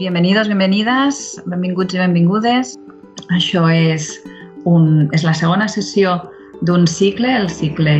Bienvenidos, bienvenides, benvinguts i benvingudes. Això és, un, és la segona sessió d'un cicle, el cicle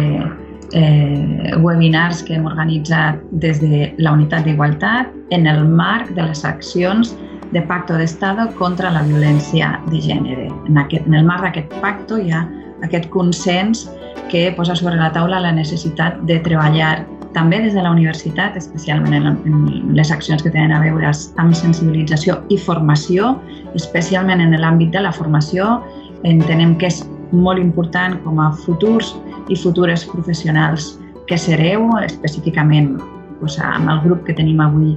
eh, webinars que hem organitzat des de la Unitat d'Igualtat en el marc de les accions de Pacto d'Estado contra la violència de gènere. En, aquest, en el marc d'aquest pacto hi ha aquest consens que posa sobre la taula la necessitat de treballar també des de la universitat, especialment en, en les accions que tenen a veure amb sensibilització i formació, especialment en l'àmbit de la formació, entenem que és molt important com a futurs i futures professionals que sereu, específicament doncs, amb el grup que tenim avui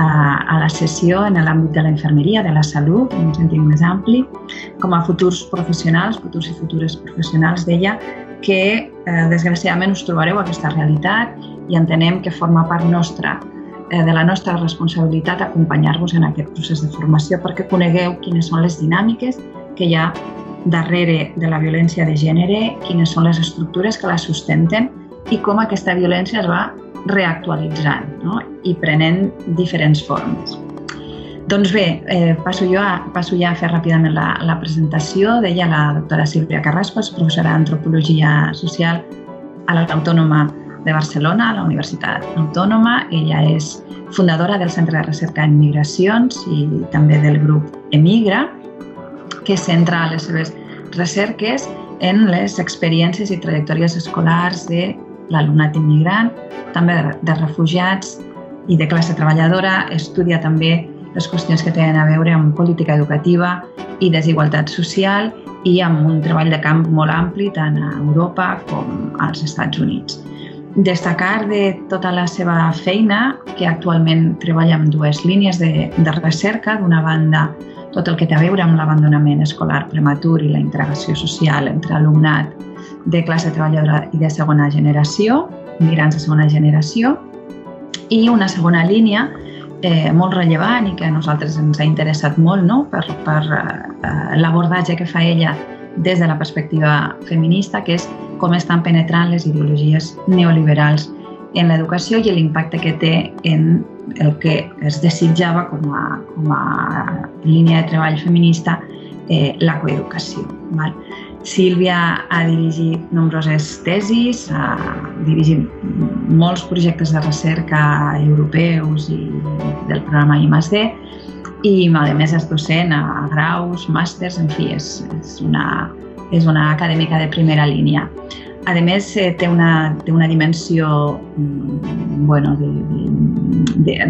a, a la sessió en l'àmbit de la infermeria, de la salut, en un sentit més ampli, com a futurs professionals, futurs i futures professionals, deia, que eh, desgraciadament us trobareu aquesta realitat i entenem que forma part nostra eh, de la nostra responsabilitat acompanyar-vos en aquest procés de formació perquè conegueu quines són les dinàmiques que hi ha darrere de la violència de gènere, quines són les estructures que la sustenten i com aquesta violència es va reactualitzant no? i prenent diferents formes. Doncs bé, eh, passo, jo a, passo ja a fer ràpidament la, la presentació. Deia la doctora Sílvia Carrasco, professora d'Antropologia Social a l'Autònoma de Barcelona, a la Universitat Autònoma. Ella és fundadora del Centre de Recerca en Migracions i també del grup Emigra, que centra les seves recerques en les experiències i trajectòries escolars de l'alumnat immigrant, també de refugiats i de classe treballadora. Estudia també les qüestions que tenen a veure amb política educativa i desigualtat social i amb un treball de camp molt ampli tant a Europa com als Estats Units. Destacar de tota la seva feina, que actualment treballa amb dues línies de, de recerca. D'una banda, tot el que té a veure amb l'abandonament escolar prematur i la integració social entre alumnat de classe treballadora i de segona generació, migrants de segona generació, i una segona línia eh, molt rellevant i que a nosaltres ens ha interessat molt no? per, per eh, l'abordatge que fa ella des de la perspectiva feminista, que és com estan penetrant les ideologies neoliberals en l'educació i l'impacte que té en el que es desitjava com a, com a línia de treball feminista, eh, la coeducació. Val? Sílvia ha dirigit nombroses tesis, ha dirigit molts projectes de recerca europeus i del programa I+D i a més és docent a graus, màsters, en fi, és, és, una, és una acadèmica de primera línia. A més, eh, té, una, té una dimensió mm, bueno,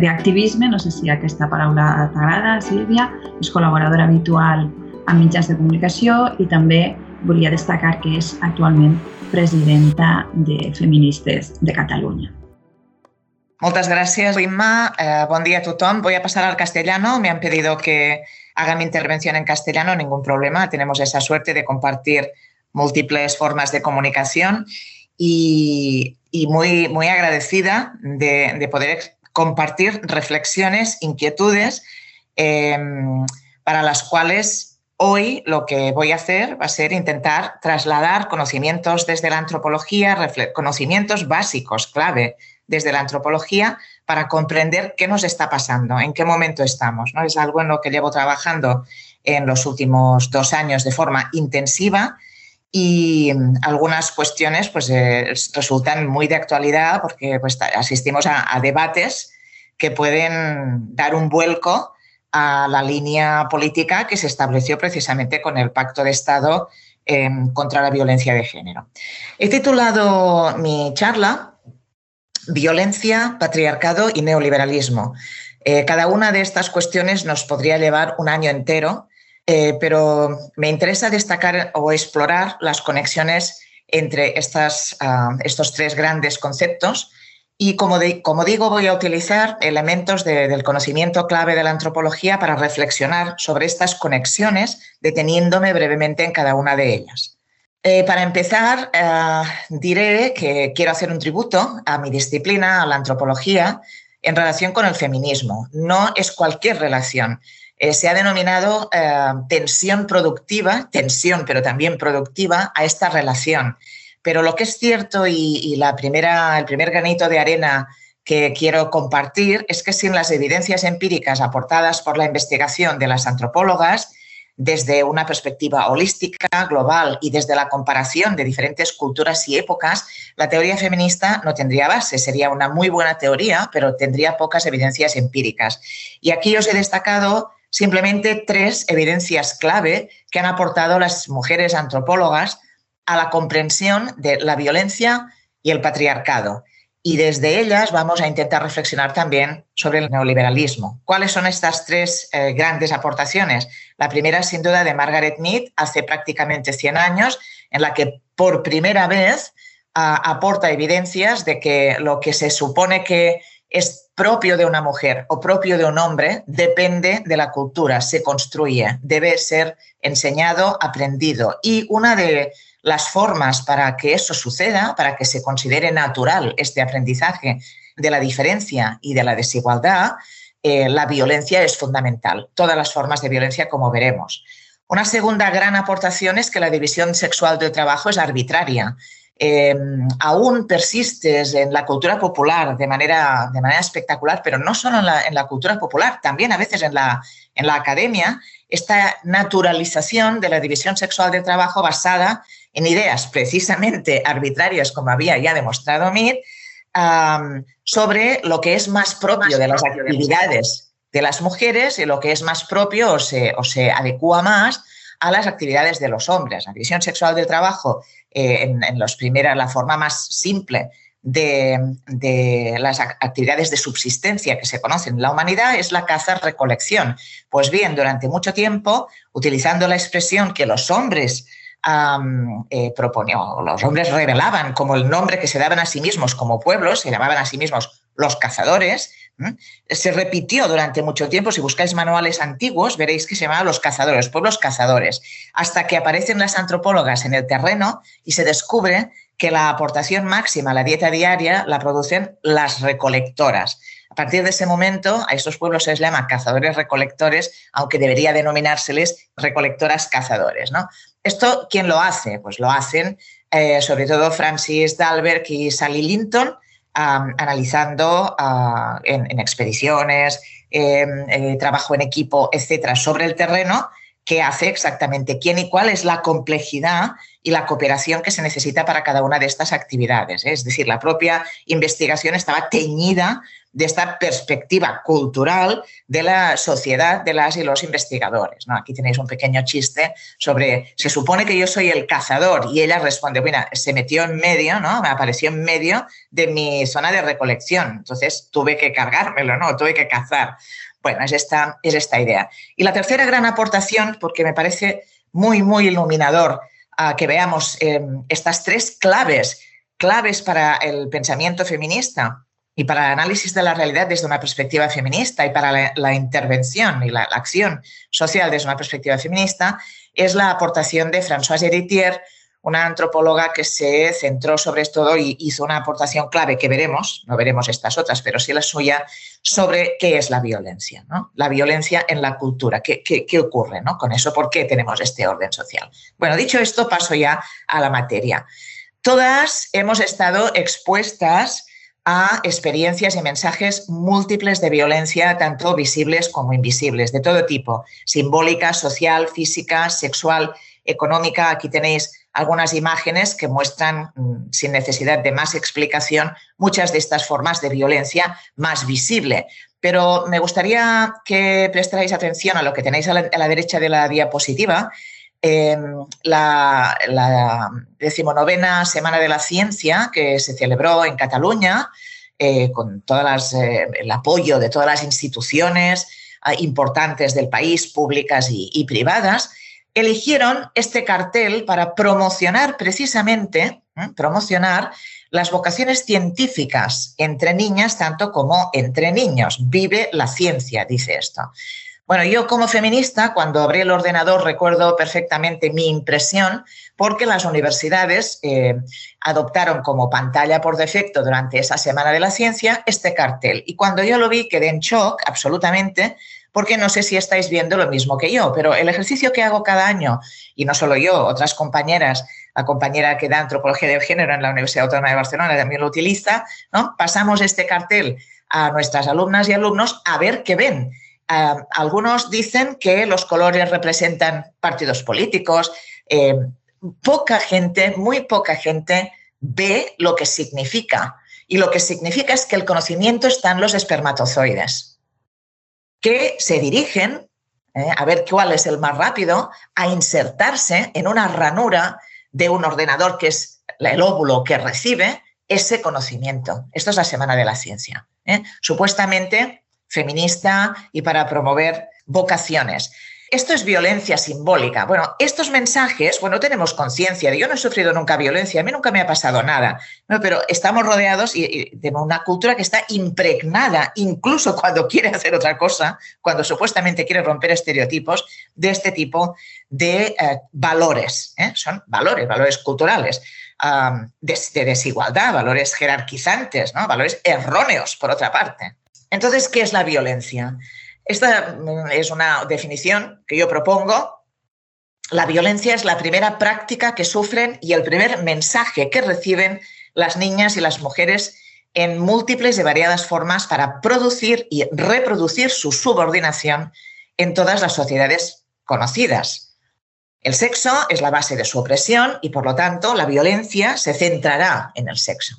d'activisme, no sé si aquesta paraula t'agrada, Sílvia, és col·laboradora habitual amb mitjans de comunicació i també volia destacar que és actualment presidenta de Feministes de Catalunya. Muchas gracias, Inma. Eh, buen día a todos. Voy a pasar al castellano. Me han pedido que haga mi intervención en castellano, ningún problema. Tenemos esa suerte de compartir múltiples formas de comunicación y, muy, muy agradecida de, poder compartir reflexiones, inquietudes, em, para las cuales hoy lo que voy a hacer va a ser intentar trasladar conocimientos desde la antropología, conocimientos básicos, clave, desde la antropología para comprender qué nos está pasando, en qué momento estamos. ¿no? Es algo en lo que llevo trabajando en los últimos dos años de forma intensiva y mm, algunas cuestiones pues, eh, resultan muy de actualidad porque pues, asistimos a, debates que pueden dar un vuelco a la línea política que se estableció precisamente con el Pacto de Estado em, contra la violencia de género. He titulado mi charla violencia, patriarcado y neoliberalismo. Eh, cada una de estas cuestiones nos podría llevar un año entero, eh, pero me interesa destacar o explorar las conexiones entre estas, ah, estos tres grandes conceptos y, como, como, digo, voy a utilizar elementos del conocimiento clave de la antropología para reflexionar sobre estas conexiones, deteniéndome brevemente en cada una de ellas. Eh, para empezar, eh, diré que quiero hacer un tributo a mi disciplina, a la antropología, en relación con el feminismo. No es cualquier relación. Eh, se ha denominado tensión productiva, tensión pero también productiva a esta relación. Pero lo que es cierto y, la primera, el primer granito de arena que quiero compartir es que sin las evidencias empíricas aportadas por la investigación de las antropólogas, desde una perspectiva holística, global y desde la comparación de diferentes culturas y épocas, la teoría feminista no tendría base. Sería una muy buena teoría, pero tendría pocas evidencias empíricas. Y aquí os he destacado simplemente tres evidencias clave que han aportado las mujeres antropólogas a la comprensión de la violencia y el patriarcado y desde ellas vamos a intentar reflexionar también sobre el neoliberalismo. ¿Cuáles son estas tres eh, grandes aportaciones? La primera, sin duda, de Margaret Mead, hace prácticamente 100 años, en la que por primera vez aporta evidencias de que lo que se supone que es propio de una mujer o propio de un hombre depende de la cultura, se construye, debe ser enseñado, aprendido. Y una de las formas para que eso suceda, para que se considere natural este aprendizaje de la diferencia y de la desigualdad, eh, la violencia es fundamental. Todas las formas de violencia, como veremos. Una segunda gran aportación es que la división sexual del trabajo es arbitraria. Em, aún persistes en la cultura popular de manera, de manera espectacular, pero no solo en la, en la cultura popular, también a veces en la, en la academia, esta naturalización de la división sexual del trabajo basada en ideas precisamente arbitrarias, como había ya demostrado Mead, sobre lo que es más propio de las actividades de las mujeres y lo que es más propio o se, o se adecua más a las actividades de los hombres. La división sexual del trabajo, eh, en, los primeros, la forma más simple de, de, las actividades de subsistencia que se conocen en la humanidad es la caza-recolección. Pues bien, durante mucho tiempo, utilizando la expresión que los hombres eh, los hombres revelaban como el nombre que se daban a sí mismos como pueblos, se llamaban a sí mismos los cazadores, se repitió durante mucho tiempo, si buscáis manuales antiguos, veréis que se llamaban los cazadores, pueblos cazadores, hasta que aparecen las antropólogas en el terreno y se descubre que la aportación máxima a la dieta diaria la producen las recolectoras. A partir de ese momento, a estos pueblos se les llama cazadores-recolectores, aunque debería denominárseles recolectoras cazadores. ¿no? ¿Esto quién lo hace? Pues lo hacen eh, sobre todo Francis Dalberg y Sally Linton, analizando ah, en, expediciones, em, eh, trabajo en equipo, etcétera, sobre el terreno, qué hace exactamente quién y cuál es la complejidad y la cooperación que se necesita para cada una de estas actividades. ¿eh? Es decir, la propia investigación estaba teñida de esta perspectiva cultural de la sociedad de las y los investigadores. ¿no? Aquí tenéis un pequeño chiste sobre, se supone que yo soy el cazador y ella responde, mira, se metió en medio, ¿no? me apareció en medio de mi zona de recolección, entonces tuve que cargármelo, ¿no? tuve que cazar. Bueno, es esta, es esta idea. Y la tercera gran aportación, porque me parece muy, muy iluminador que veamos eh, estas tres claves, claves para el pensamiento feminista y para el análisis de la realidad desde una perspectiva feminista y para la, intervención y la, acción social desde una perspectiva feminista, es la aportación de Françoise Héritier, una antropóloga que se centró sobre esto y hizo una aportación clave que veremos, no veremos estas otras, pero sí la suya, sobre qué es la violencia, ¿no? La violencia en la cultura, qué, qué ocurre ¿no? con eso, por qué tenemos este orden social. Bueno, dicho esto, paso ya a la materia. Todas hemos estado expuestas a experiencias y mensajes múltiples de violencia, tanto visibles como invisibles, de todo tipo, simbólica, social, física, sexual, económica. Aquí tenéis algunas imágenes que muestran, mm, sin necesidad de más explicación, muchas de estas formas de violencia más visible. Pero me gustaría que prestarais atención a lo que tenéis a la, derecha de la diapositiva, la, decimonovena Semana de la Ciencia que se celebró en Cataluña, eh, con eh, el apoyo de todas las instituciones ah, importantes del país, públicas y, privadas, eligieron este cartel para promocionar precisamente, promocionar las vocaciones científicas entre niñas tanto como entre niños. Vive la ciencia, dice esto. Bueno, yo como feminista, cuando abrí el ordenador, recuerdo perfectamente mi impresión porque las universidades eh, adoptaron como pantalla por defecto durante esa Semana de la Ciencia este cartel. Y cuando yo lo vi, quedé en shock absolutamente porque no sé si estáis viendo lo mismo que yo, pero el ejercicio que hago cada año, y no solo yo, otras compañeras, la compañera que da antropología del género en la Universidad Autónoma de Barcelona también lo utiliza, ¿no? pasamos este cartel a nuestras alumnas y alumnos a ver qué ven. Algunos dicen que los colores representan partidos políticos. Eh, poca gente, muy poca gente ve lo que significa. Y lo que significa es que el conocimiento está en los espermatozoides, que se dirigen, eh, a ver cuál es el más rápido, a insertarse en una ranura de un ordenador que es el óvulo que recibe ese conocimiento. Esto es la Semana de la Ciencia. ¿eh? Supuestamente feminista y para promover vocaciones. Esto es violencia simbólica. Bueno, estos mensajes, bueno, tenemos conciencia de yo no he sufrido nunca violencia, a mí nunca me ha pasado nada, pero estamos rodeados de una cultura que está impregnada, incluso cuando quiere hacer otra cosa, cuando supuestamente quiere romper estereotipos, de este tipo de eh, valores. ¿eh? Son valores, valores culturales. de, desigualdad, valores jerarquizantes, ¿no? valores erróneos, por otra parte. Entonces, ¿qué es la violencia? Esta mm, es una definición que yo propongo. La violencia es la primera práctica que sufren y el primer mensaje que reciben las niñas y las mujeres en múltiples y variadas formas para producir y reproducir su subordinación en todas las sociedades conocidas. El sexo es la base de su opresión y, por lo tanto, la violencia se centrará en el sexo.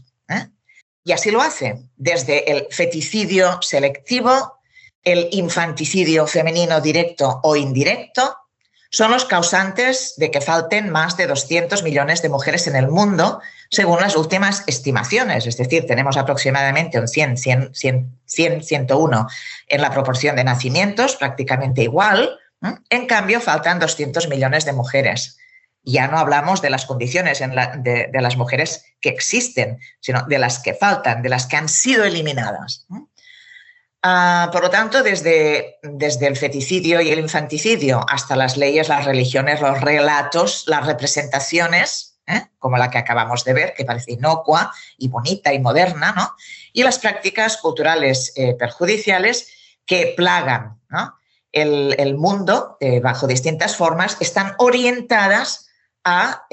Y así lo hace, desde el feticidio selectivo el infanticidio femenino directo o indirecto, son los causantes de que falten más de 200 millones de mujeres en el mundo, según las últimas estimaciones. Es decir, tenemos aproximadamente un 100, 100, 100, 101 en la proporción de nacimientos, prácticamente igual. En cambio, faltan 200 millones de mujeres. Ya no hablamos de las condiciones de, las mujeres que existen, sino de las que faltan, de las que han sido eliminadas. Ah, por lo tanto, desde, desde el feticidio y el infanticidio hasta las leyes, las religiones, los relatos, las representaciones, ¿eh? como la que acabamos de ver, que parece inocua y bonita y moderna, ¿no? y las prácticas culturales eh, perjudiciales que plagan el, mundo eh, bajo distintas formas, están orientadas a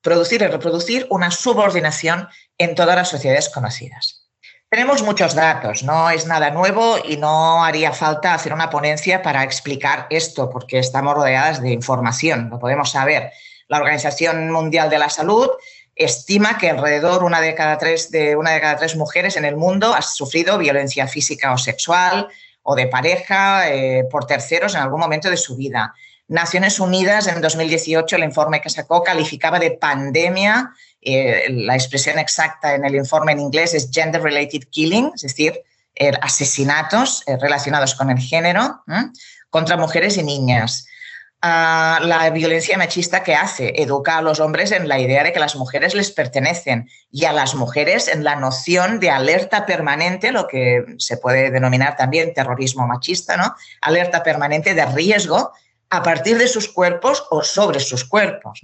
producir y reproducir una subordinación en todas las sociedades conocidas. Tenemos muchos datos, no es nada nuevo y no haría falta hacer una ponencia para explicar esto, porque estamos rodeadas de información, lo podemos saber. La Organización Mundial de la Salud estima que alrededor una de cada tres, de una de cada tres mujeres en el mundo ha sufrido violencia física o sexual o de pareja eh, por terceros en algún momento de su vida. Naciones Unidas en 2018, el informe que sacó calificaba de pandemia eh, la expresión exacta en el informe en inglés es gender related killing, es decir, eh, asesinatos eh, relacionados con el género contra mujeres y niñas. Ah, la violencia machista que hace educa a los hombres en la idea de que las mujeres les pertenecen y a las mujeres en la noción de alerta permanente, lo que se puede denominar también terrorismo machista, ¿no? Alerta permanente de riesgo a partir de sus cuerpos o sobre sus cuerpos.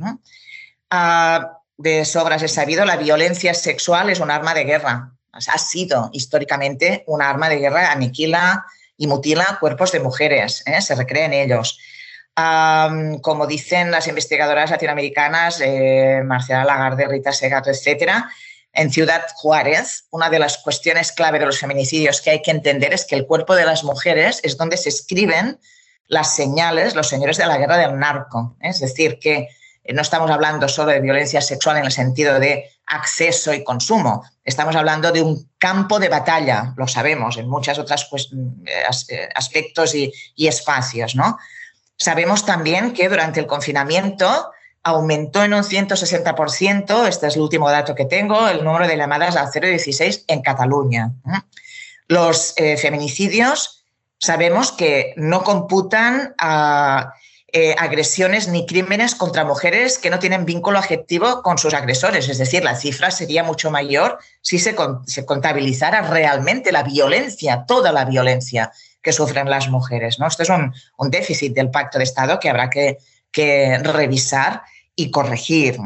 Ah, de sobras es sabido, la violencia sexual es un arma de guerra. ha sido históricamente un arma de guerra, aniquila y mutila cuerpos de mujeres, ¿eh? se recrea en ellos. como dicen las investigadoras latinoamericanas, eh, Marcela Lagarde, Rita Segato, etcétera, en Ciudad Juárez, una de las cuestiones clave de los feminicidios que hay que entender es que el cuerpo de las mujeres es donde se escriben las señales, los señores de la guerra del narco. Es decir, que eh, no estamos hablando solo de violencia sexual en el sentido de acceso y consumo, estamos hablando de un campo de batalla, lo sabemos, en muchos otros pues, mm, eh, eh, aspectos y, espacios. ¿no? Sabemos también que durante el confinamiento aumentó en un 160%, este es el último dato que tengo, el número de llamadas al 016 en Cataluña. Los feminicidios sabemos que no computan a eh, agresiones ni crímenes contra mujeres que no tienen vínculo afectivo con sus agresores. Es decir, la cifra sería mucho mayor si se, contabilizara realmente la violencia, toda la violencia que sufren las mujeres. ¿no? Esto es un, déficit del Pacto de Estado que habrá que, revisar y corregir.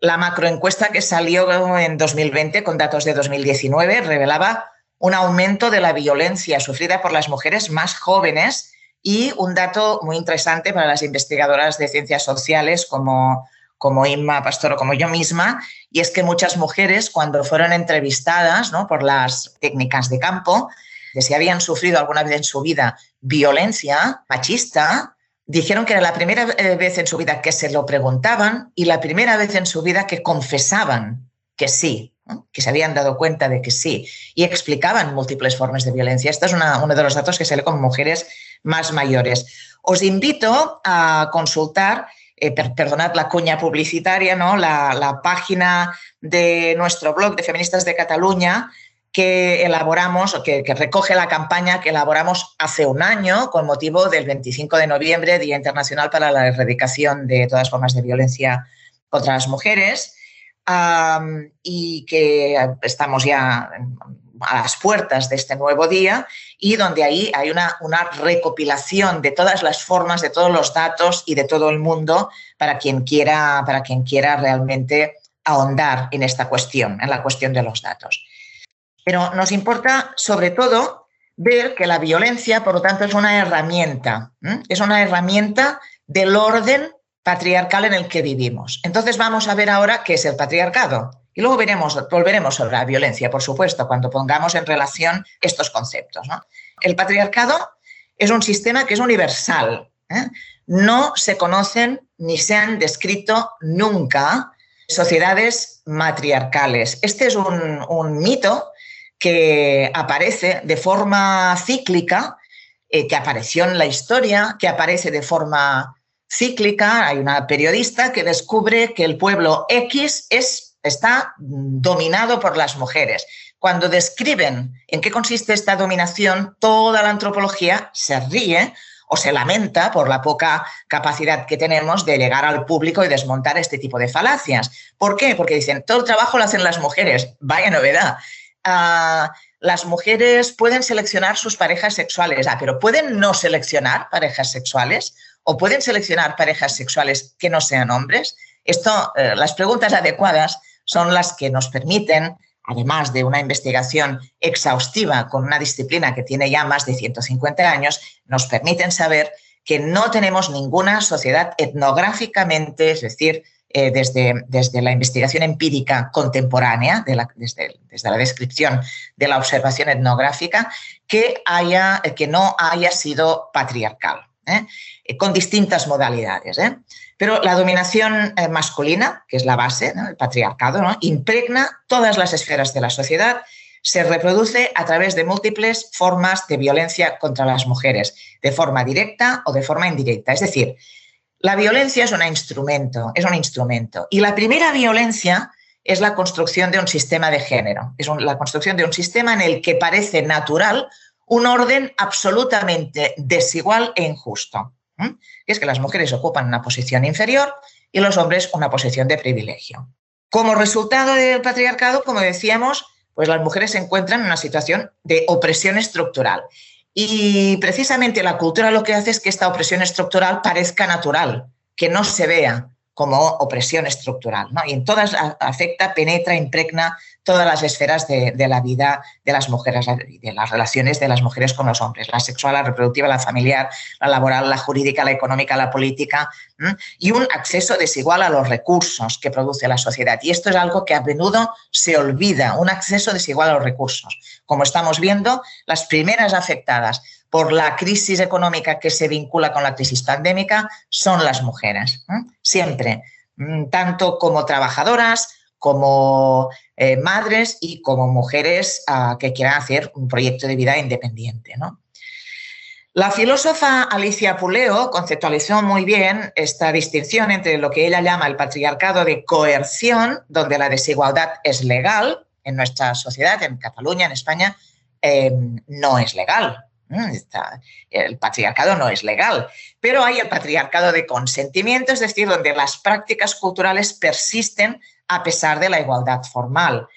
La macroencuesta que salió en 2020 con datos de 2019 revelaba un aumento de la violencia sufrida por las mujeres más jóvenes y un dato muy interesante para las investigadoras de ciencias sociales como, como Inma Pastor o como yo misma, y es que muchas mujeres cuando fueron entrevistadas ¿no? por las técnicas de campo, de si habían sufrido alguna vez en su vida violencia machista, dijeron que era la primera eh, vez en su vida que se lo preguntaban y la primera vez en su vida que confesaban que sí, que se habían dado cuenta de que sí, y explicaban múltiples formas de violencia. Este es uno de los datos que se lee con mujeres más mayores. Os invito a consultar, eh, perdonad la cuña publicitaria, ¿no? La, la, página de nuestro blog de Feministas de Cataluña, que elaboramos, o que, recoge la campaña que elaboramos hace un año con motivo del 25 de noviembre, Día Internacional para la Erradicación de todas formas de violencia contra las mujeres, y que estamos ya a las puertas de este nuevo día y donde ahí hay una, una recopilación de todas las formas, de todos los datos y de todo el mundo para quien quiera, para quien quiera realmente ahondar en esta cuestión, en la cuestión de los datos. Pero nos importa sobre todo ver que la violencia, por lo tanto, es una herramienta, es una herramienta del orden patriarcal en el que vivimos. Entonces vamos a ver ahora qué es el patriarcado. Y luego veremos, volveremos sobre la violencia, por supuesto, cuando pongamos en relación estos conceptos. El patriarcado es un sistema que es universal. ¿eh? No se conocen ni se han descrito nunca sociedades matriarcales. Este es un, mito que aparece de forma cíclica, eh, que apareció en la historia, que aparece de forma cíclica. Hay una periodista que descubre que el pueblo X es, está dominado por las mujeres. Cuando describen en qué consiste esta dominación, toda la antropología se ríe o se lamenta por la poca capacidad que tenemos de llegar al público y desmontar este tipo de falacias. ¿Por qué? Porque dicen, todo el trabajo lo hacen las mujeres. Vaya novedad las mujeres pueden seleccionar sus parejas sexuales, ah, pero pueden no seleccionar parejas sexuales o pueden seleccionar parejas sexuales que no sean hombres. Esto, eh, las preguntas adecuadas son las que nos permiten, además de una investigación exhaustiva con una disciplina que tiene ya más de 150 años, nos permiten saber que no tenemos ninguna sociedad etnográficamente, es decir, eh, desde, desde, la investigación empírica contemporánea, desde, la descripción de la observación etnográfica, que, haya, que no haya sido patriarcal, ¿eh? Eh, con distintas modalidades. Pero la dominación masculina, que es la base, el patriarcado, impregna todas las esferas de la sociedad, se reproduce a través de múltiples formas de violencia contra las mujeres, de forma directa o de forma indirecta. Es decir, la violencia es un instrumento, es un instrumento. Y la primera violencia es la construcción de un sistema de género, es la construcción de un sistema en el que parece natural un orden absolutamente desigual e injusto. Es que las mujeres ocupan una posición inferior y los hombres una posición de privilegio. Como resultado del patriarcado, como decíamos, pues las mujeres se encuentran en una situación de opresión estructural. Y precisamente la cultura lo que hace es que esta opresión estructural parezca natural, que no se vea como opresión estructural. Y en todas afecta, penetra, impregna todas las esferas de, la vida de las mujeres, de las relaciones de las mujeres con los hombres, la sexual, la reproductiva, la familiar, la laboral, la jurídica, la económica, la política, y un acceso desigual a los recursos que produce la sociedad. Y esto es algo que a menudo se olvida, un acceso desigual a los recursos. Como estamos viendo, las primeras afectadas por la crisis económica que se vincula con la crisis pandémica son las mujeres, siempre, mm, tanto como trabajadoras, como eh, madres y como mujeres ah, que quieran hacer un proyecto de vida independiente. La filósofa Alicia Puleo conceptualizó muy bien esta distinción entre lo que ella llama el patriarcado de coerción, donde la desigualdad es legal en nuestra sociedad, en Cataluña, en España, eh, no es legal. El patriarcado no es legal, pero hay el patriarcado de consentimiento, es decir, donde las prácticas culturales persisten a pesar de la igualdad formal.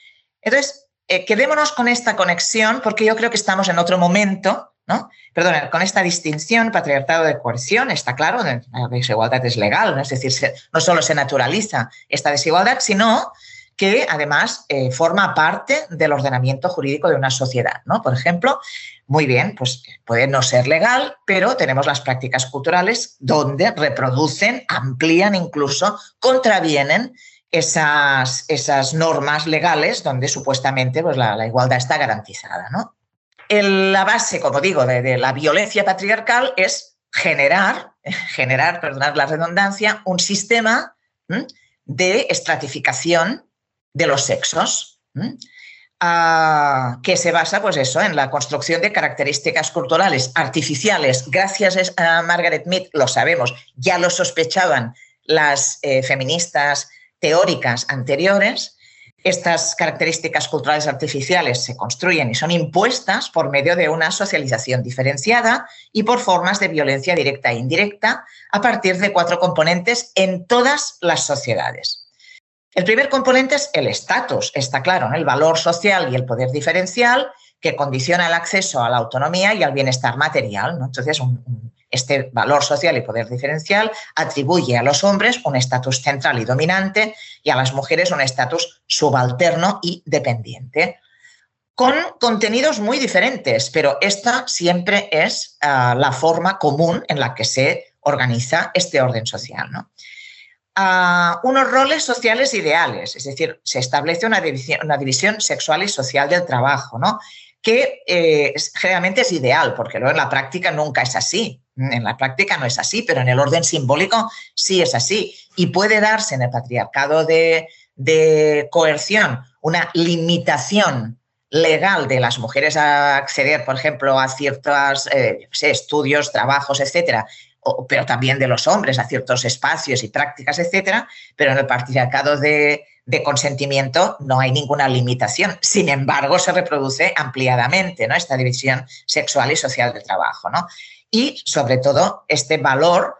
Entonces, eh, quedémonos con esta conexión porque yo creo que estamos en otro momento, ¿no? Perdón, con esta distinción, patriarcado de coerción, está claro, la desigualdad es legal, es decir, no solo se naturaliza esta desigualdad, sino que además eh, forma parte del ordenamiento jurídico de una sociedad. ¿no? Por ejemplo, muy bien, pues puede no ser legal, pero tenemos las prácticas culturales donde reproducen, amplían, incluso contravienen esas, esas normas legales donde supuestamente pues, la, igualdad está garantizada. ¿no? la base, como digo, de, la violencia patriarcal es generar, generar, perdonad la redundancia, un sistema de estratificación de los sexos, ah, que se basa, pues eso, en la construcción de características culturales artificiales. Gracias a Margaret Mead, lo sabemos, ya lo sospechaban las eh, feministas teóricas anteriores, estas características culturales artificiales se construyen y son impuestas por medio de una socialización diferenciada y por formas de violencia directa e indirecta a partir de cuatro componentes en todas las sociedades. El primer componente es el estatus, está claro, el valor social y el poder diferencial que condiciona el acceso a la autonomía y al bienestar material. Entonces, este valor social y poder diferencial atribuye a los hombres un estatus central y dominante y a las mujeres un estatus subalterno y dependiente, con contenidos muy diferentes, pero esta siempre es ah, la forma común en la que se organiza este orden social. ¿no? A unos roles sociales ideales, es decir, se establece una división, sexual y social del trabajo, ¿no? que eh, generalmente es ideal, porque luego en la práctica nunca es así. En la práctica no es así, pero en el orden simbólico sí es así. Y puede darse en el patriarcado de, coerción una limitación legal de las mujeres a acceder, por ejemplo, a ciertos eh, estudios, trabajos, etcétera, pero también de los hombres a ciertos espacios y prácticas, etcétera, pero en el patriarcado de, consentimiento no hay ninguna limitación. Sin embargo, se reproduce ampliadamente esta división sexual y social del trabajo. ¿no? Y, sobre todo, este valor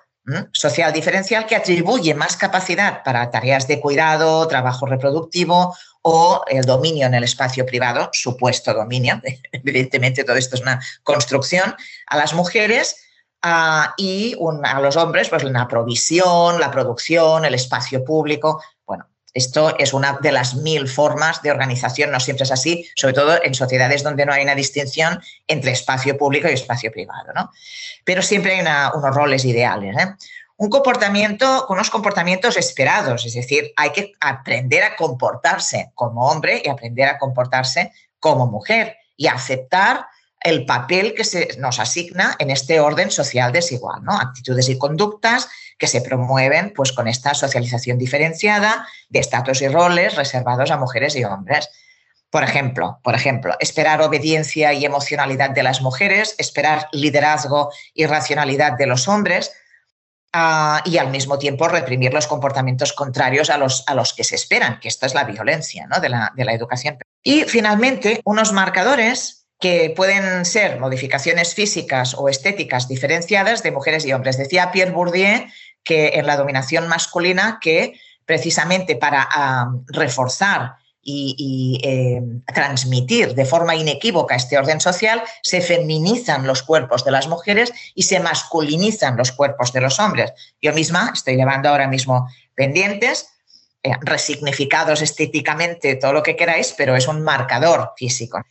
social diferencial que atribuye más capacidad para tareas de cuidado, trabajo reproductivo o el dominio en el espacio privado, supuesto dominio, evidentemente todo esto es una construcción, a las mujeres y a los hombres, pues la provisión, la producción, el espacio público. Bueno, esto es una de las mil formas de organización, no siempre es así, sobre todo en sociedades donde no hay una distinción entre espacio público y espacio privado, ¿no? Pero siempre hay unos roles ideales. ¿eh? Un comportamiento, unos comportamientos esperados, es decir, hay que aprender a comportarse como hombre y aprender a comportarse como mujer y aceptar el papel que se nos asigna en este orden social desigual, ¿no? Actitudes y conductas que se promueven pues, con esta socialización diferenciada de estatus y roles reservados a mujeres y hombres. Por ejemplo, por ejemplo, esperar obediencia y emocionalidad de las mujeres, esperar liderazgo y racionalidad de los hombres, ah, y al mismo tiempo reprimir los comportamientos contrarios a los, a los que se esperan, que esta es la violencia ¿no? de, la, de la educación. Y finalmente, unos marcadores que pueden ser modificaciones físicas o estéticas diferenciadas de mujeres y hombres. Decía Pierre Bourdieu que en la dominación masculina que precisamente para reforzar y, eh, transmitir de forma inequívoca este orden social, se feminizan los cuerpos de las mujeres y se masculinizan los cuerpos de los hombres. Yo misma estoy llevando ahora mismo pendientes, eh, resignificados estéticamente, todo lo que queráis, pero es un marcador físico.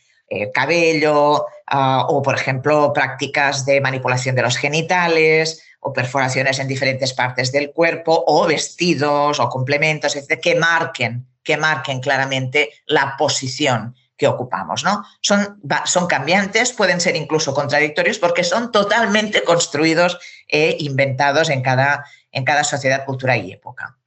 Cabello ah, o, por ejemplo, prácticas de manipulación de los genitales o perforaciones en diferentes partes del cuerpo o vestidos o complementos, etc., que marquen, que marquen claramente la posición que ocupamos. ¿no? Son, son cambiantes, pueden ser incluso contradictorios porque son totalmente construidos e inventados en cada, en cada sociedad, cultura y época.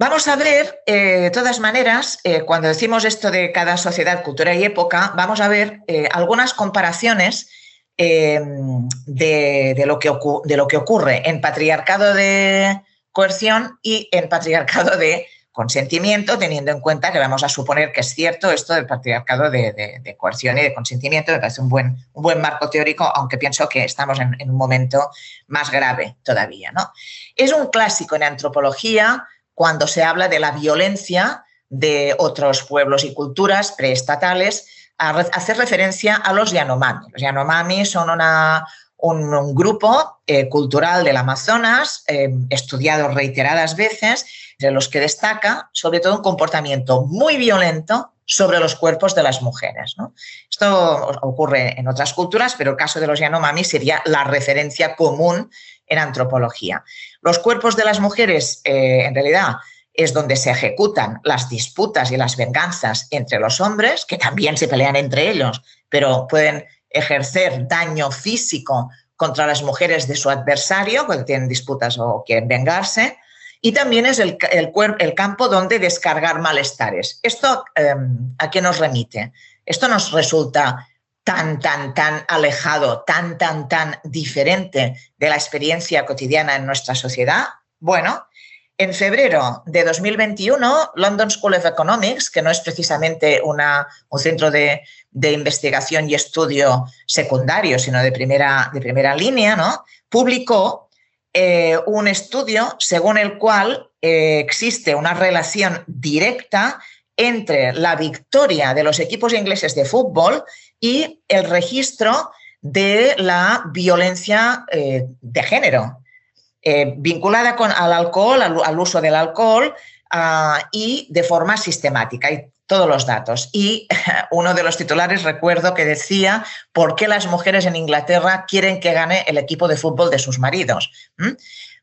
Vamos a ver, eh, de todas maneras, eh, cuando decimos esto de cada sociedad, cultura y época, vamos a ver eh, algunas comparaciones de, lo que ocurre en patriarcado de coerción y en patriarcado de consentimiento, teniendo en cuenta que vamos a suponer que es cierto esto del patriarcado de, coerción y de consentimiento, me parece un buen, un buen marco teórico, aunque pienso que estamos en, en un momento más grave todavía. ¿no? Es un clásico en antropología, cuando se habla de la violencia de otros pueblos y culturas preestatales, hacer referencia a los Yanomami. Los Yanomami son un, grupo eh, cultural del Amazonas, eh, estudiado reiteradas veces, entre los que destaca sobre todo un comportamiento muy violento sobre los cuerpos de las mujeres. Esto ocurre en otras culturas, pero el caso de los Yanomami sería la referencia común en antropología. Los cuerpos de las mujeres, eh, en realidad, es donde se ejecutan las disputas y las venganzas entre los hombres, que también se pelean entre ellos, pero pueden ejercer daño físico contra las mujeres de su adversario cuando tienen disputas o quieren vengarse. Y también es el, campo donde descargar malestares. ¿Esto em, a qué nos remite? Esto nos resulta tan, tan, tan alejado, tan, tan, tan diferente de la experiencia cotidiana en nuestra sociedad? Bueno, en febrero de 2021, London School of Economics, que no es precisamente una, un centro de, investigación y estudio secundario, sino de primera, de primera línea, ¿no? publicó eh, un estudio según el cual eh, existe una relación directa entre la victoria de los equipos ingleses de fútbol y el registro de la violencia eh, de género. Eh, vinculada con, al alcohol, al, uso del alcohol ah, y de forma sistemática. Y todos los datos. Y uno de los titulares recuerdo que decía por qué las mujeres en Inglaterra quieren que gane el equipo de fútbol de sus maridos.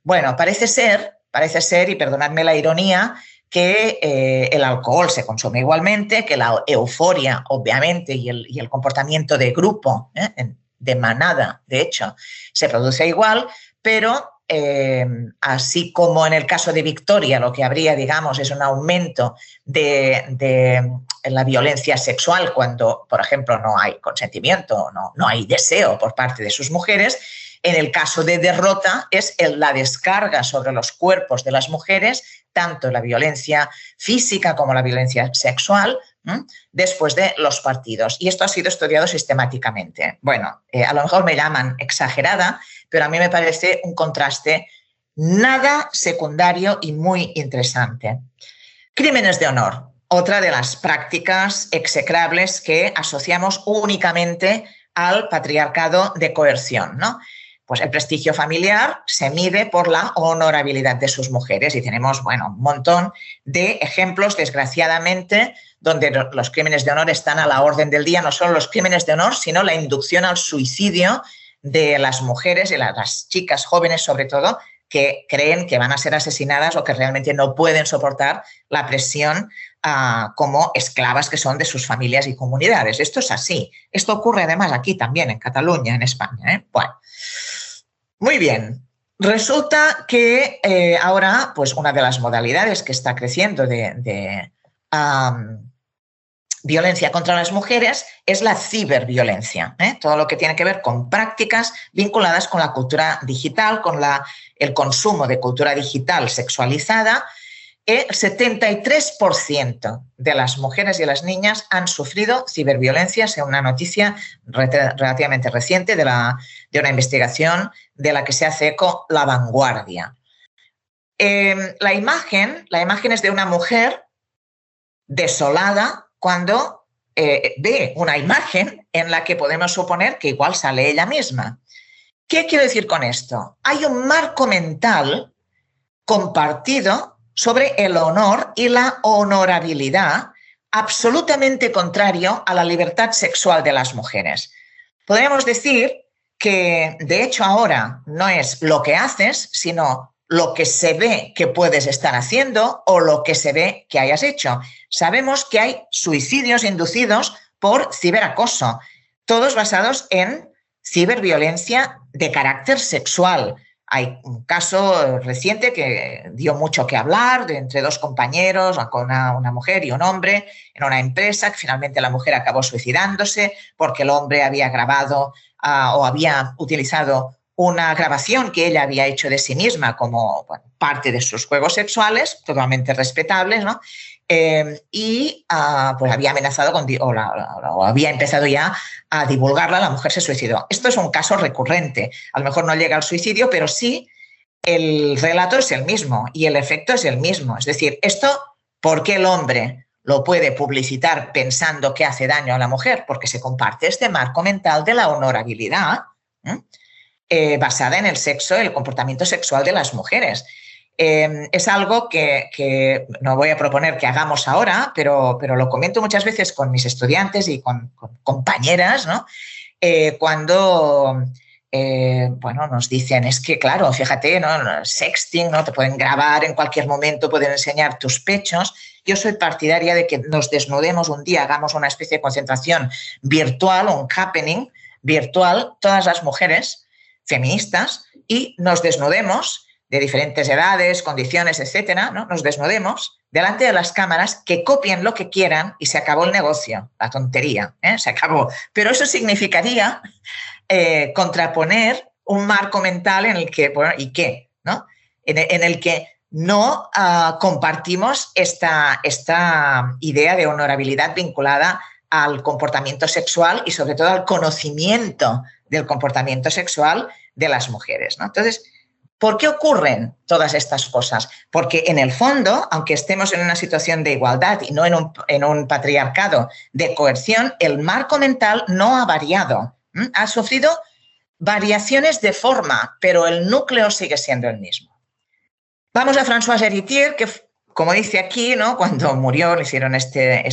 Bueno, parece ser, parece ser, y perdonadme la ironía, que eh, el alcohol se consume igualmente, que la euforia, obviamente, y el, comportamiento de grupo, ¿eh? de manada, de hecho, se produce igual, pero eh, así como en el caso de Victoria, lo que habría, digamos, es un aumento de, la violencia sexual cuando, por ejemplo, no hay consentimiento, no hay deseo por parte de sus mujeres. En el caso de derrota es la descarga sobre los cuerpos de las mujeres, tanto la violencia física como la violencia sexual, después de los partidos. Y esto ha sido estudiado sistemáticamente. Bueno, eh, a lo mejor me llaman exagerada, pero a mí me parece un contraste nada secundario y muy interesante. Crímenes de honor, otra de las prácticas execrables que asociamos únicamente al patriarcado de coerción, ¿no? Pues el prestigio familiar se mide por la honorabilidad de sus mujeres y tenemos, bueno, un montón de ejemplos, desgraciadamente, donde los crímenes de honor están a la orden del día, no solo los crímenes de honor, sino la inducción al suicidio de las mujeres y las chicas jóvenes sobre todo que creen que van a ser asesinadas o que realmente no pueden soportar la presión ah, como esclavas que son de sus familias y comunidades. Esto es así. Esto ocurre además aquí también, en Cataluña, en España. ¿eh? Bueno, muy bien. Resulta que eh, ahora, pues una de las modalidades que está creciendo de, violencia contra las mujeres es la ciberviolencia, ¿eh? todo lo que tiene que ver con prácticas vinculadas con la cultura digital, con la, el consumo de cultura digital sexualizada. El 73% de las mujeres y las niñas han sufrido ciberviolencia, según una noticia relativamente reciente de, una investigación de la que se hace eco La Vanguardia. Em, la imagen, la imagen es de una mujer desolada, cuando eh, ve una imagen en la que podemos suponer que igual sale ella misma. ¿Qué quiero decir con esto? Hay un marco mental compartido sobre el honor y la honorabilidad absolutamente contrario a la libertad sexual de las mujeres. Podríamos decir que, de hecho, ahora no es lo que haces, sino lo que se ve que puedes estar haciendo o lo que se ve que hayas hecho. Sabemos que hay suicidios inducidos por ciberacoso, todos basados en ciberviolencia de carácter sexual. Hay un caso reciente que dio mucho que hablar de entre dos compañeros, una, una, mujer y un hombre, en una empresa, que finalmente la mujer acabó suicidándose porque el hombre había grabado ah, o había utilizado una grabación que ella había hecho de sí misma como parte de sus juegos sexuales, totalmente respetables, ¿no? Em, y ah, pues había amenazado con, o, había empezado ya a divulgarla, la mujer se suicidó. Esto es un caso recurrente, a lo mejor no llega al suicidio, pero sí el relato es el mismo y el efecto es el mismo. Es decir, esto, ¿por qué el hombre lo puede publicitar pensando que hace daño a la mujer? Porque se comparte este marco mental de la honorabilidad. Eh, basada en el sexo, el comportamiento sexual de las mujeres. Em, es algo que, no voy a proponer que hagamos ahora, pero, pero lo comento muchas veces con mis estudiantes y con, compañeras, ¿no? Eh, cuando eh, bueno, nos dicen, es que claro, fíjate, ¿no? sexting, ¿no? te pueden grabar en cualquier momento, pueden enseñar tus pechos. Yo soy partidaria de que nos desnudemos un día, hagamos una especie de concentración virtual, un happening virtual, todas las mujeres feministas, y nos desnudemos de diferentes edades, condiciones, etcétera, ¿no? nos desnudemos delante de las cámaras, que copien lo que quieran y se acabó el negocio, la tontería, ¿eh? se acabó. Pero eso significaría eh, contraponer un marco mental en el que, bueno, ¿y qué? ¿no? En, el que no ah, compartimos esta, esta idea de honorabilidad vinculada al comportamiento sexual y sobre todo al conocimiento del comportamiento sexual de las mujeres. ¿no? Entonces, ¿por qué ocurren todas estas cosas? Porque en el fondo, aunque estemos en una situación de igualdad y no en un, patriarcado de coerción, el marco mental no ha variado. Ha sufrido variaciones de forma, pero el núcleo sigue siendo el mismo. Vamos a François Héritier, que, como dice aquí, ¿no? cuando murió le hicieron este,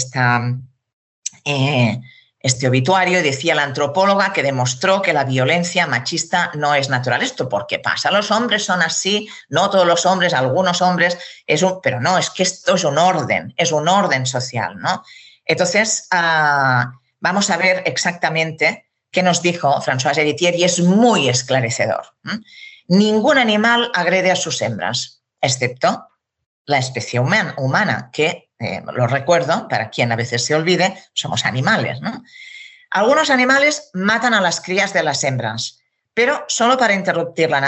eh, este obituario decía la antropóloga que demostró que la violencia machista no es natural. ¿Esto por qué pasa? Los hombres son así, no todos los hombres, algunos hombres, es un, pero no, es que esto es un orden, es un orden social. ¿no? Entonces, ah, vamos a ver exactamente que nos dijo François Héritier y es muy esclarecedor. Ningún animal agrede a sus hembras, excepto la especie humana, que, eh, lo recuerdo, para quien a veces se olvide, somos animales. Algunos animales matan a las crías de las hembras, pero solo para interrumpir la,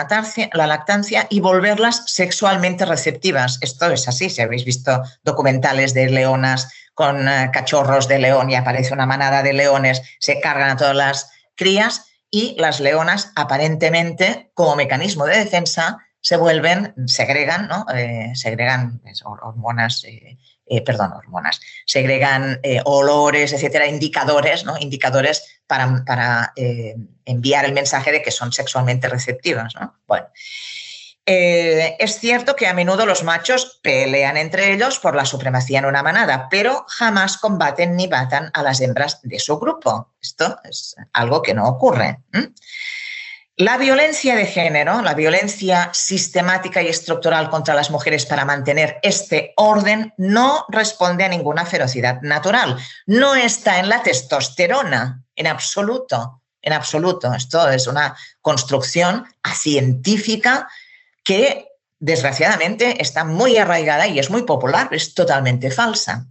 la, lactancia y volverlas sexualmente receptivas. Esto es así, si habéis visto documentales de leonas con eh, cachorros de león y aparece una manada de leones, se cargan a todas las crías y las leonas aparentemente como mecanismo de defensa se vuelven, segregan. Eh, segregan pues, hormonas, eh, perdón, hormonas, segregan olores, etcétera, indicadores, ¿no? Indicadores para, para enviar el mensaje de que son sexualmente receptivas, ¿no? Bueno, eh, es cierto que a menudo los machos pelean entre ellos por la supremacía en una manada, pero jamás combaten ni matan a las hembras de su grupo. Esto es algo que no ocurre. La violencia de género, la violencia sistemática y estructural contra las mujeres para mantener este orden, no responde a ninguna ferocidad natural. No está en la testosterona, en absoluto, en absoluto. Esto es una construcción científica que desgraciadamente está muy arraigada y es muy popular, es totalmente falsa.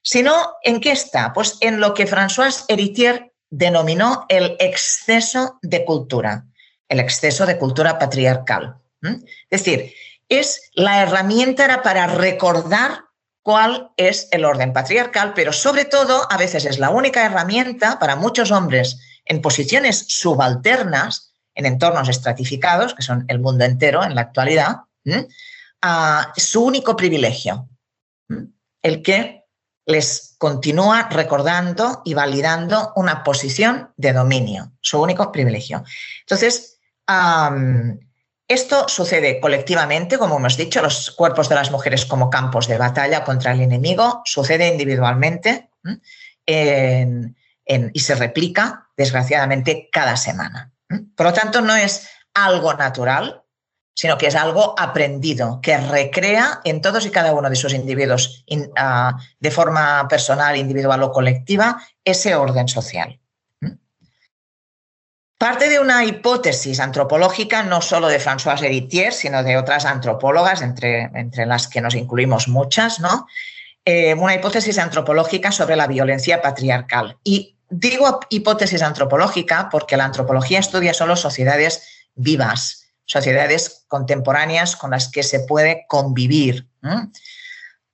Sino, ¿en qué está? Pues en lo que François Héritier denominó el exceso de cultura, el exceso de cultura patriarcal. Es decir, es la herramienta para recordar cuál es el orden patriarcal, pero sobre todo a veces es la única herramienta para muchos hombres en posiciones subalternas en entornos estratificados, que son el mundo entero en la actualidad, a su único privilegio, el que les continúa recordando y validando una posición de dominio, su único privilegio. Entonces, esto sucede colectivamente, como hemos dicho, los cuerpos de las mujeres como campos de batalla contra el enemigo, sucede individualmente y se replica, desgraciadamente, cada semana. Por lo tanto, no es algo natural, sino que es algo aprendido, que recrea en todos y cada uno de sus individuos, ah, de forma personal, individual o colectiva, ese orden social. Parte de una hipótesis antropológica, no solo de Françoise Héritier, sino de otras antropólogas, entre, entre las que nos incluimos muchas, ¿no? Eh, una hipótesis antropológica sobre la violencia patriarcal. Y Digo hipótesis antropológica porque la antropología estudia solo sociedades vivas, sociedades contemporáneas con las que se puede convivir.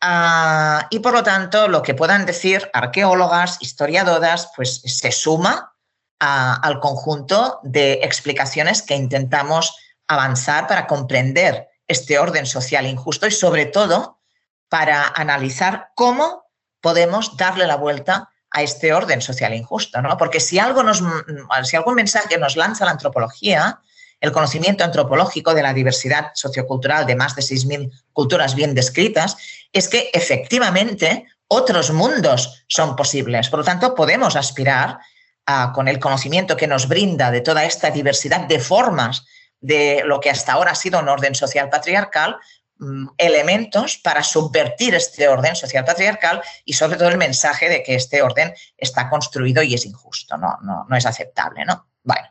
Ah, y por lo tanto, lo que puedan decir arqueólogas, historiadoras, pues se suma al conjunto de explicaciones que intentamos avanzar para comprender este orden social injusto y sobre todo para analizar cómo podemos darle la vuelta a este orden social injusto, ¿no? Porque si algo nos, si algún mensaje nos lanza la antropología, el conocimiento antropológico de la diversidad sociocultural de más de 6.000 culturas bien descritas, es que efectivamente otros mundos son posibles. Por lo tanto, podemos aspirar a, con el conocimiento que nos brinda de toda esta diversidad de formas de lo que hasta ahora ha sido un orden social patriarcal, mm, elementos para subvertir este orden social patriarcal y sobre todo el mensaje de que este orden está construido y es injusto, no, no, no es aceptable. ¿no? Bueno,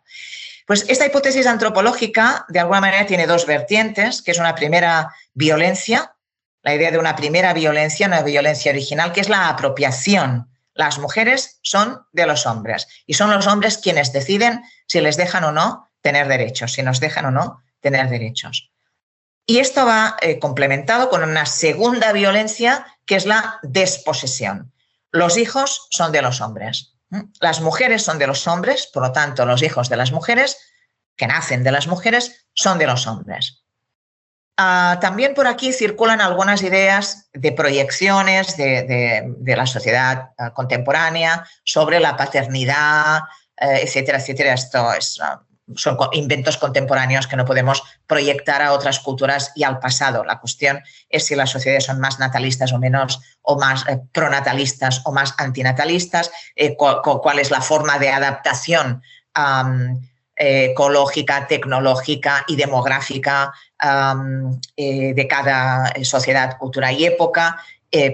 pues esta hipótesis antropológica de alguna manera tiene dos vertientes, que es una primera violencia, la idea de una primera violencia, una violencia original, que es la apropiación. Las mujeres son de los hombres y son los hombres quienes deciden si les dejan o no tener derechos, si nos dejan o no tener derechos. Y esto va eh, complementado con una segunda violencia que es la desposesión. Los hijos son de los hombres. Las mujeres son de los hombres, por lo tanto, los hijos de las mujeres que nacen de las mujeres son de los hombres. Ah, también por aquí circulan algunas ideas de proyecciones de, la sociedad ah, contemporánea sobre la paternidad, eh, etcétera, etcétera. Esto es ah, son inventos contemporáneos que no podemos proyectar a otras culturas y al pasado. La cuestión es si las sociedades son más natalistas o menos, o más eh, pronatalistas o más antinatalistas, eh, cuál es la forma de adaptación eh, ecológica, tecnológica y demográfica de cada sociedad, cultura y época,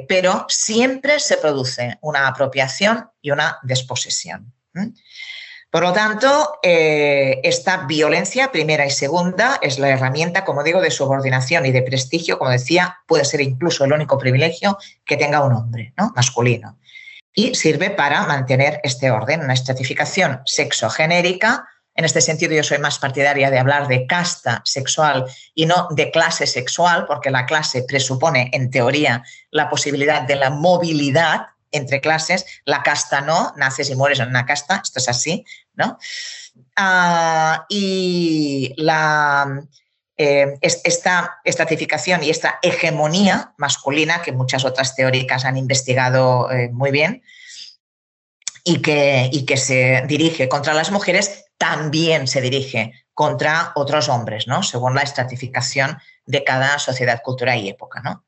pero siempre se produce una apropiación y una desposesión. Por lo tanto, eh, esta violencia primera y segunda es la herramienta, como digo, de subordinación y de prestigio, como decía, puede ser incluso el único privilegio que tenga un hombre ¿no? masculino. Y sirve para mantener este orden, una estratificación sexogenérica. En este sentido, yo soy más partidaria de hablar de casta sexual y no de clase sexual, porque la clase presupone, en teoría, la posibilidad de la movilidad entre clases, la casta no, naces y mueres en una casta, esto es así, ¿no? Ah, y la, eh, esta estratificación y esta hegemonía masculina que muchas otras teóricas han investigado eh, muy bien y que, y que se dirige contra las mujeres, también se dirige contra otros hombres, ¿no? según la estratificación de cada sociedad, cultura y época. ¿no?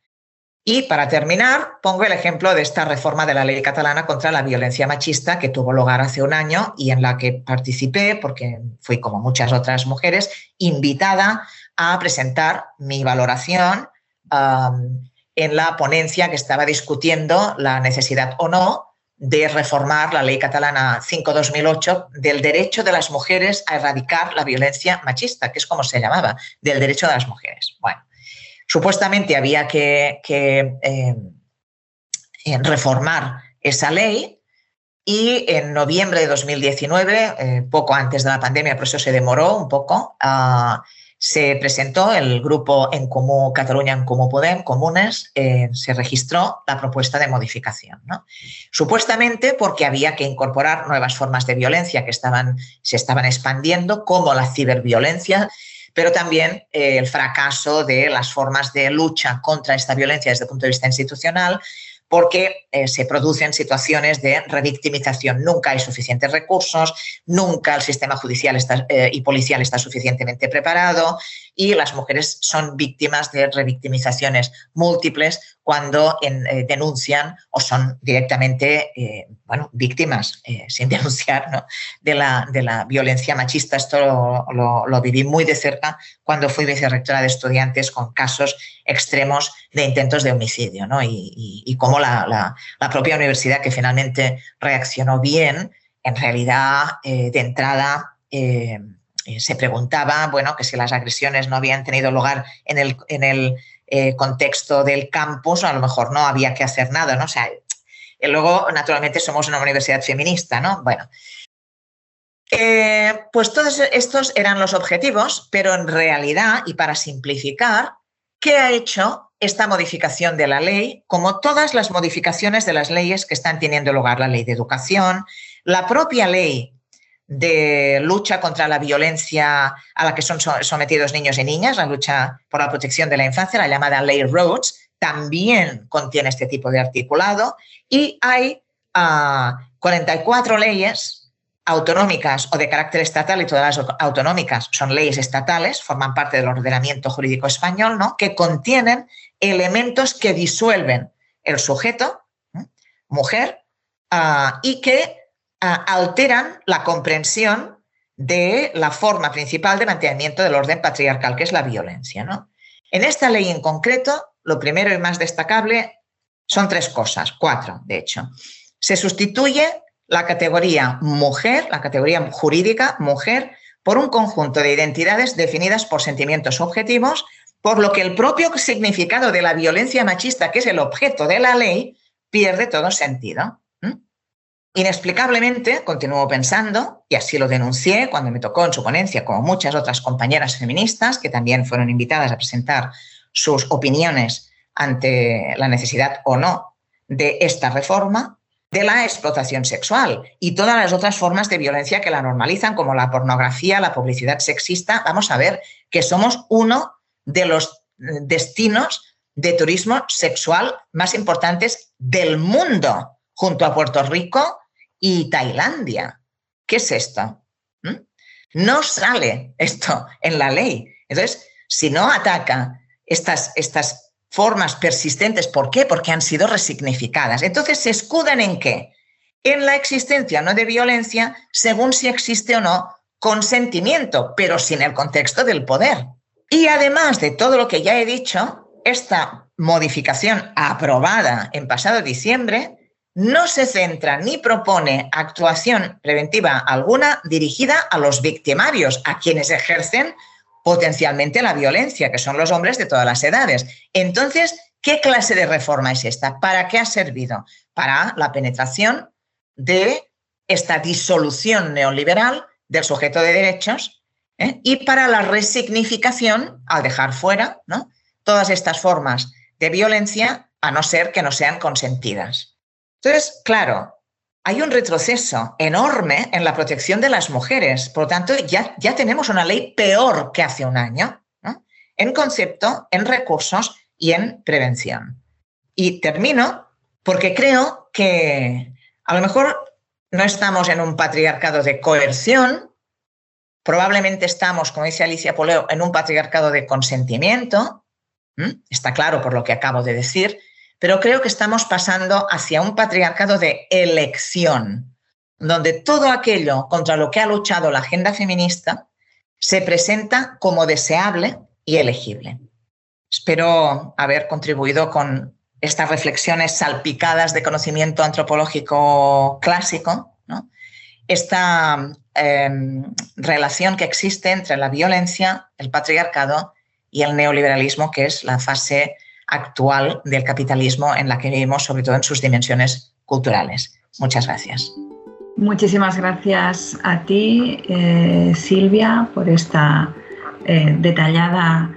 Y para terminar, pongo el ejemplo de esta reforma de la ley catalana contra la violencia machista que tuvo lugar hace un año y en la que participé, porque fui como muchas otras mujeres, invitada a presentar mi valoración en la ponencia que estaba discutiendo la necesidad o no de reformar la ley catalana 5-2008 del derecho de las mujeres a erradicar la violencia machista, que es como se llamaba, del derecho de las mujeres. Bueno, Supuestamente había que, eh, reformar esa ley y en noviembre de 2019, eh, poco antes de la pandemia, por eso se demoró un poco, ah, se presentó el grupo En Comú, Cataluña en Comú Podem, Comunes, eh, se registró la propuesta de modificación. Supuestamente porque había que incorporar nuevas formas de violencia que estaban, se estaban expandiendo, como la ciberviolencia, pero también eh, el fracaso de las formas de lucha contra esta violencia desde el punto de vista institucional, porque eh, se producen situaciones de revictimización. Nunca hay suficientes recursos, nunca el sistema judicial eh, y policial está suficientemente preparado y las mujeres son víctimas de revictimizaciones múltiples cuando eh, denuncian o son directamente bueno, víctimas, sin denunciar, de, la, violencia machista. Esto lo, viví muy de cerca cuando fui vicerrectora de estudiantes con casos extremos de intentos de homicidio y, y cómo la, propia universidad que finalmente reaccionó bien, en realidad eh, de entrada eh, eh, se preguntaba, bueno, que si las agresiones no habían tenido lugar en el contexto del campus, a lo mejor no había que hacer nada, ¿no? O sea, luego, naturalmente, somos una universidad feminista, ¿no? Bueno, pues todos estos eran los objetivos, pero en realidad, y para simplificar, ¿qué ha hecho esta modificación de la ley, como todas las modificaciones de las leyes que están teniendo lugar, la ley de educación, la propia ley de lucha contra la violencia a la que son sometidos niños y niñas, la lucha por la protección de la infancia, la llamada Ley Rhodes, también contiene este tipo de articulado y hay 44 ah, leyes autonómicas o de carácter estatal y todas las autonómicas son leyes estatales, forman parte del ordenamiento jurídico español, ¿no? que contienen elementos que disuelven el sujeto, mujer, ah, y que alteran la comprensión de la forma principal de mantenimiento del orden patriarcal, que es la violencia. ¿no? En esta ley en concreto, lo primero y más destacable son tres cosas, cuatro, de hecho. Se sustituye la categoría mujer, la categoría jurídica mujer, por un conjunto de identidades definidas por sentimientos objetivos, por lo que el propio significado de la violencia machista, que es el objeto de la ley, pierde todo sentido. Inexplicablemente, continúo pensando, y así lo denuncié cuando me tocó en su ponencia, como muchas otras compañeras feministas que también fueron invitadas a presentar sus opiniones ante la necesidad o no de esta reforma, de la explotación sexual y todas las otras formas de violencia que la normalizan, como la pornografía, la publicidad sexista. Vamos a ver que somos uno de los destinos de turismo sexual más importantes del mundo, junto a Puerto Rico y Tailandia. ¿Qué es esto? ¿Mm? No sale esto en la ley. Entonces, si no ataca estas, estas formas persistentes. ¿Por qué? Porque han sido resignificadas. Entonces, ¿se escudan en qué? En la existencia no de violencia, según si existe o no consentimiento, pero sin el contexto del poder. Y además de todo lo que ya he dicho, esta modificación aprobada en pasado diciembre no se centra ni propone actuación preventiva alguna dirigida a los victimarios, a quienes ejercen potencialmente la violencia, que son los hombres de todas las edades. Entonces, ¿qué clase de reforma es esta? ¿Para qué ha servido? Para la penetración de esta disolución neoliberal del sujeto de derechos ¿eh? y para la resignificación, al dejar fuera todas estas formas de violencia, a no ser que no sean consentidas. Entonces, claro, hay un retroceso enorme en la protección de las mujeres. Por lo tanto, ya, ya tenemos una ley peor que hace un año, en concepto, en recursos y en prevención. Y termino porque creo que a lo mejor no estamos en un patriarcado de coerción, probablemente estamos, como dice Alicia Poleo, en un patriarcado de consentimiento, está claro por lo que acabo de decir, pero creo que estamos pasando hacia un patriarcado de elección, donde todo aquello contra lo que ha luchado la agenda feminista se presenta como deseable y elegible. Espero haber contribuido con estas reflexiones salpicadas de conocimiento antropológico clásico, esta em, relación que existe entre la violencia, el patriarcado y el neoliberalismo, que es la fase actual del capitalismo en la que vivimos, sobre todo en sus dimensiones culturales. Muchas gracias. Muchísimas gracias a ti, eh, Silvia, por esta eh, detallada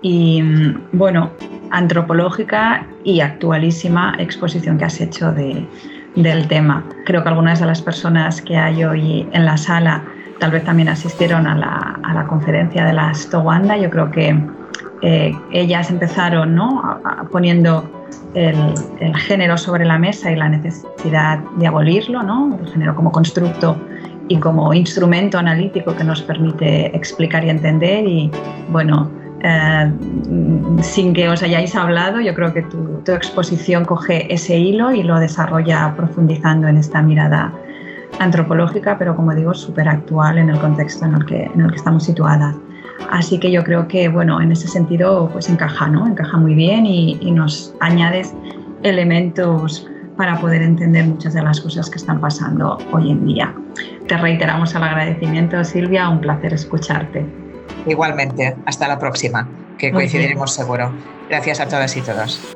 y, mm, bueno, antropológica y actualísima exposición que has hecho del tema. Creo que algunas de las personas que hay hoy en la sala tal vez también asistieron a la, a la conferencia de la Stowanda. Yo creo que eh, ellas empezaron ¿no? poniendo el, género sobre la mesa y la necesidad de abolirlo, ¿no? el género como constructo y como instrumento analítico que nos permite explicar y entender. Y bueno, eh, sin que os hayáis hablado, yo creo que tu, tu, exposición coge ese hilo y lo desarrolla profundizando en esta mirada antropológica, pero como digo, súper actual en el contexto en el que, en el que estamos situadas. Así que yo creo que, bueno, en ese sentido, pues encaja, ¿no? Encaja muy bien y, nos añades elementos para poder entender muchas de las cosas que están pasando hoy en día. Te reiteramos el agradecimiento, Silvia, un placer escucharte. Igualmente, hasta la próxima, que coincidiremos seguro. Gracias a todas y todos.